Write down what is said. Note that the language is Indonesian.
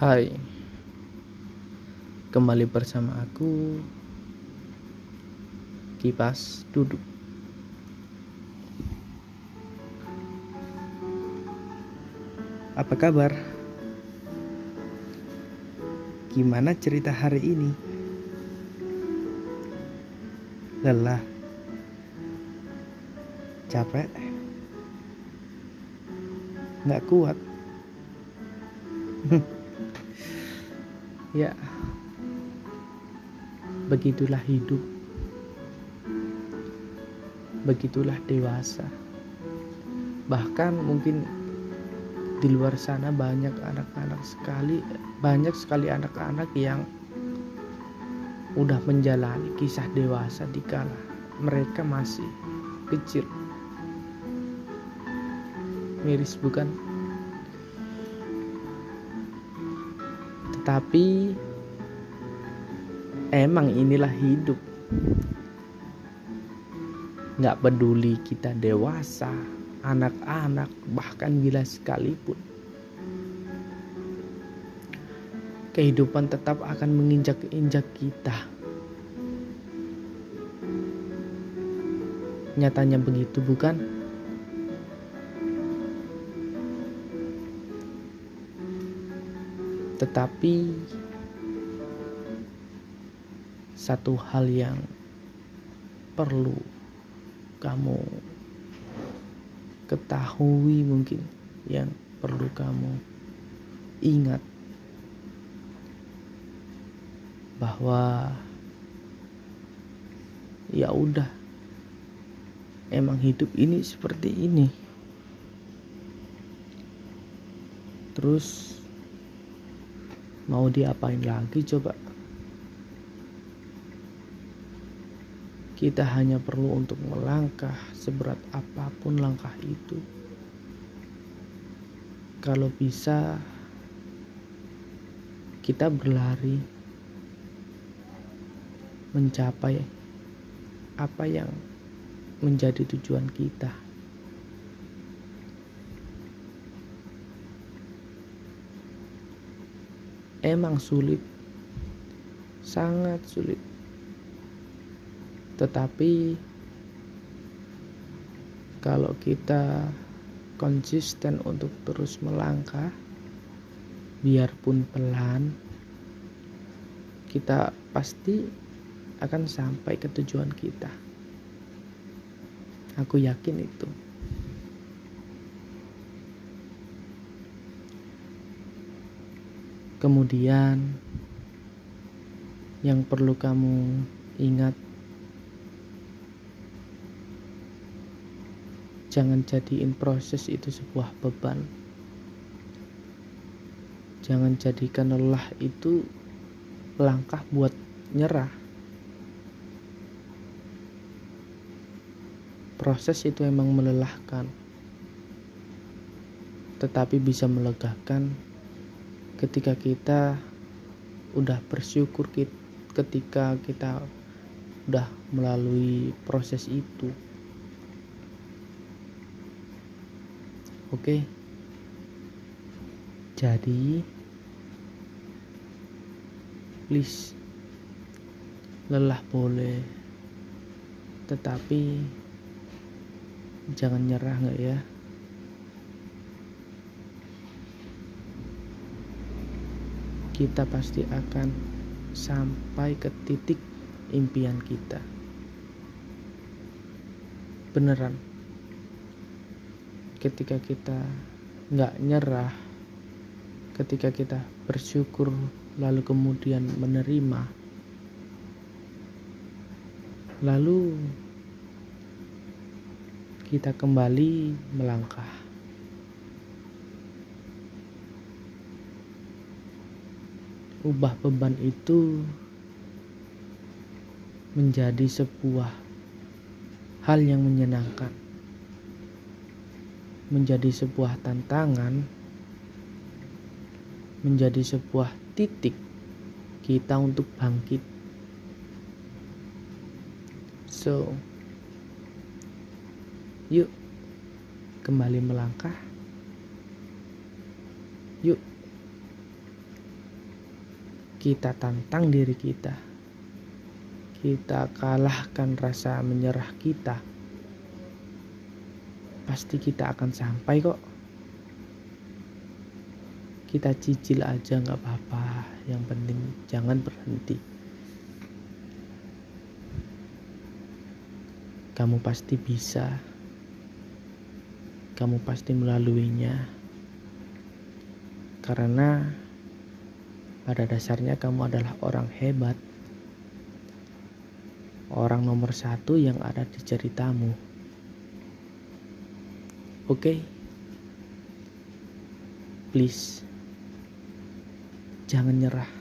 Hai. Kembali bersama aku Kipas duduk. Apa kabar? Gimana cerita hari ini? Lelah. Capek. Nggak kuat ya. Begitulah hidup. Begitulah dewasa. Bahkan mungkin di luar sana banyak anak-anak sekali banyak sekali anak-anak yang udah menjalani kisah dewasa di kala mereka masih kecil. Miris bukan tetapi emang inilah hidup. Nggak peduli kita dewasa anak-anak bahkan gila sekalipun. Kehidupan tetap akan menginjak-injak kita. Nyatanya begitu bukan Tetapi satu hal yang perlu kamu ketahui mungkin yang perlu kamu ingat bahwa ya udah emang hidup ini seperti ini. Terus mau diapain lagi coba kita hanya perlu untuk melangkah seberat apa pun langkah itu kalau bisa kita berlari mencapai apa yang menjadi tujuan kita. Emang sulit. Sangat sulit. Tetapi kalau kita konsisten untuk terus melangkah biarpun pelan kita pasti akan sampai ke tujuan kita. Aku yakin itu Kemudian, yang perlu kamu ingat, jangan jadiin proses itu sebuah beban. Jangan jadikan lelah itu langkah buat nyerah. Proses itu emang melelahkan, tetapi bisa melegakan ketika kita udah bersyukur ketika kita udah melalui proses itu. Oke? Jadi please lelah boleh. Tetapi jangan nyerah nggak ya kita pasti akan sampai ke titik impian kita. Beneran, ketika kita nggak nyerah, ketika kita bersyukur lalu kemudian menerima, lalu kita kembali melangkah. Ubah beban itu menjadi sebuah hal yang menyenangkan, menjadi sebuah tantangan, menjadi sebuah titik kita untuk bangkit. So, yuk kembali melangkah. Yuk kita tantang diri kita. Kita kalahkan rasa menyerah kita. Pasti kita akan sampai kok. Kita cicil aja nggak apa-apa. Yang penting jangan berhenti. Kamu pasti bisa. Kamu pasti melaluinya. Karena pada dasarnya kamu adalah orang hebat. Orang nomor satu yang ada di ceritamu. Oke? Okay? Please. Jangan nyerah.